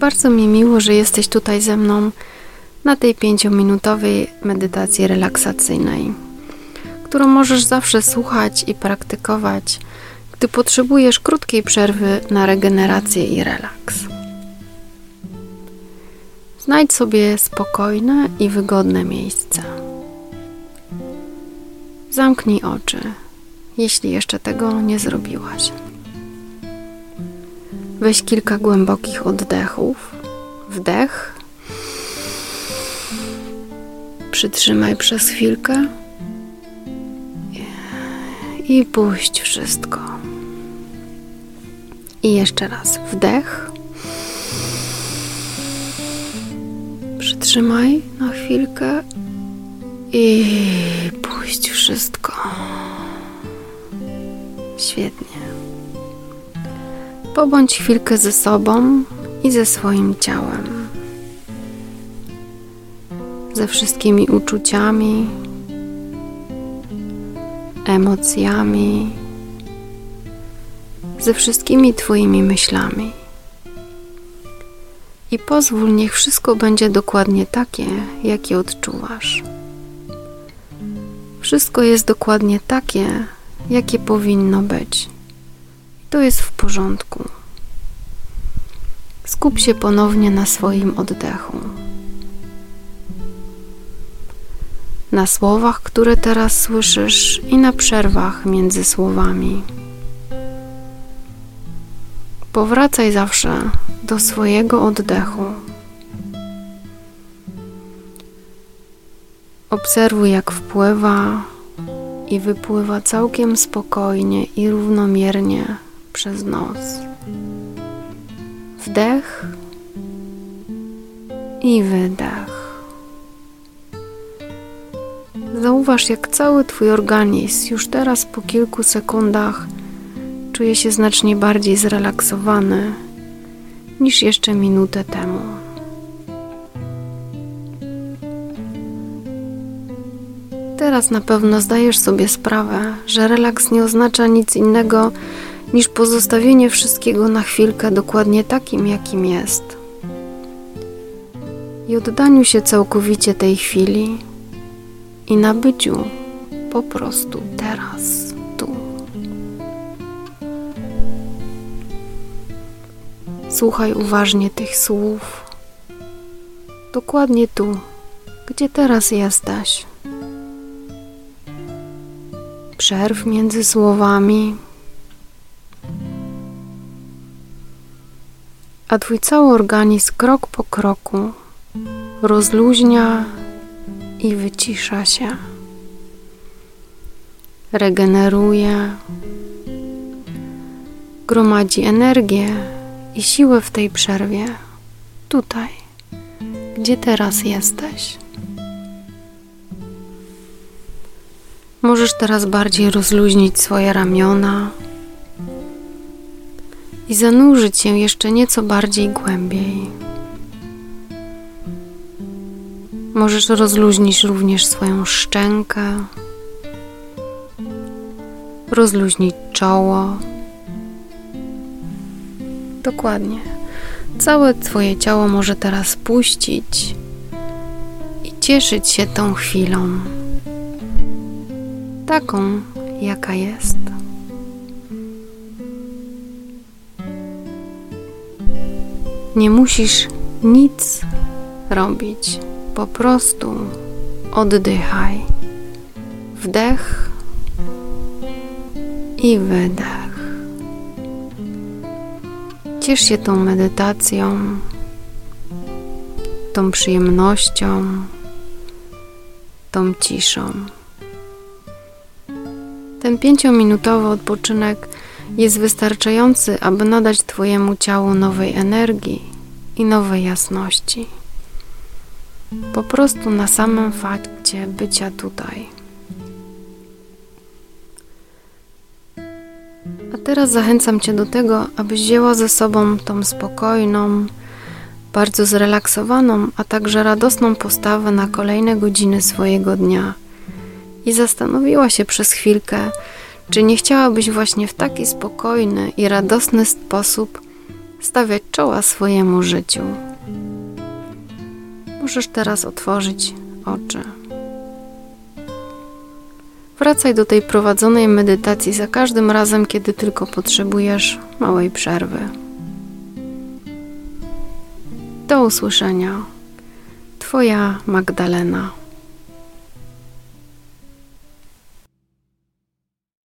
Bardzo mi miło, że jesteś tutaj ze mną na tej pięciominutowej medytacji relaksacyjnej, którą możesz zawsze słuchać i praktykować, gdy potrzebujesz krótkiej przerwy na regenerację i relaks. Znajdź sobie spokojne i wygodne miejsce. Zamknij oczy, jeśli jeszcze tego nie zrobiłaś. Weź kilka głębokich oddechów. Wdech. Przytrzymaj przez chwilkę i puść wszystko. I jeszcze raz wdech. Przytrzymaj na chwilkę i puść wszystko. Świetnie. Pobądź chwilkę ze sobą i ze swoim ciałem. Ze wszystkimi uczuciami, emocjami, ze wszystkimi Twoimi myślami. I pozwól, niech wszystko będzie dokładnie takie, jakie odczuwasz. Wszystko jest dokładnie takie, jakie powinno być. To jest w porządku. Skup się ponownie na swoim oddechu. Na słowach, które teraz słyszysz, i na przerwach między słowami. Powracaj zawsze do swojego oddechu. Obserwuj, jak wpływa i wypływa całkiem spokojnie i równomiernie przez nos. Wdech i wydech. Zauważ, jak cały Twój organizm już teraz po kilku sekundach czuje się znacznie bardziej zrelaksowany niż jeszcze minutę temu. Teraz na pewno zdajesz sobie sprawę, że relaks nie oznacza nic innego niż pozostawienie wszystkiego na chwilkę dokładnie takim, jakim jest. I oddaniu się całkowicie tej chwili i nabyciu po prostu teraz, tu. Słuchaj uważnie tych słów, dokładnie tu, gdzie teraz jesteś. Przerw między słowami, a Twój cały organizm krok po kroku rozluźnia i wycisza się. Regeneruje, gromadzi energię i siłę w tej przerwie, tutaj, gdzie teraz jesteś. Możesz teraz bardziej rozluźnić swoje ramiona i zanurzyć się jeszcze nieco bardziej głębiej. Możesz rozluźnić również swoją szczękę, rozluźnić czoło. Dokładnie. Całe Twoje ciało może teraz puścić i cieszyć się tą chwilą, taką, jaka jest. Nie musisz nic robić. Po prostu oddychaj. Wdech i wydech. Ciesz się tą medytacją, tą przyjemnością, tą ciszą. Ten pięciominutowy odpoczynek jest wystarczający, aby nadać Twojemu ciału nowej energii i nowej jasności. Po prostu na samym fakcie bycia tutaj. A teraz zachęcam Cię do tego, abyś wzięła ze sobą tą spokojną, bardzo zrelaksowaną, a także radosną postawę na kolejne godziny swojego dnia i zastanowiła się przez chwilkę, czy nie chciałabyś właśnie w taki spokojny i radosny sposób stawiać czoła swojemu życiu. Możesz teraz otworzyć oczy. Wracaj do tej prowadzonej medytacji za każdym razem, kiedy tylko potrzebujesz małej przerwy. Do usłyszenia. Twoja Magdalena.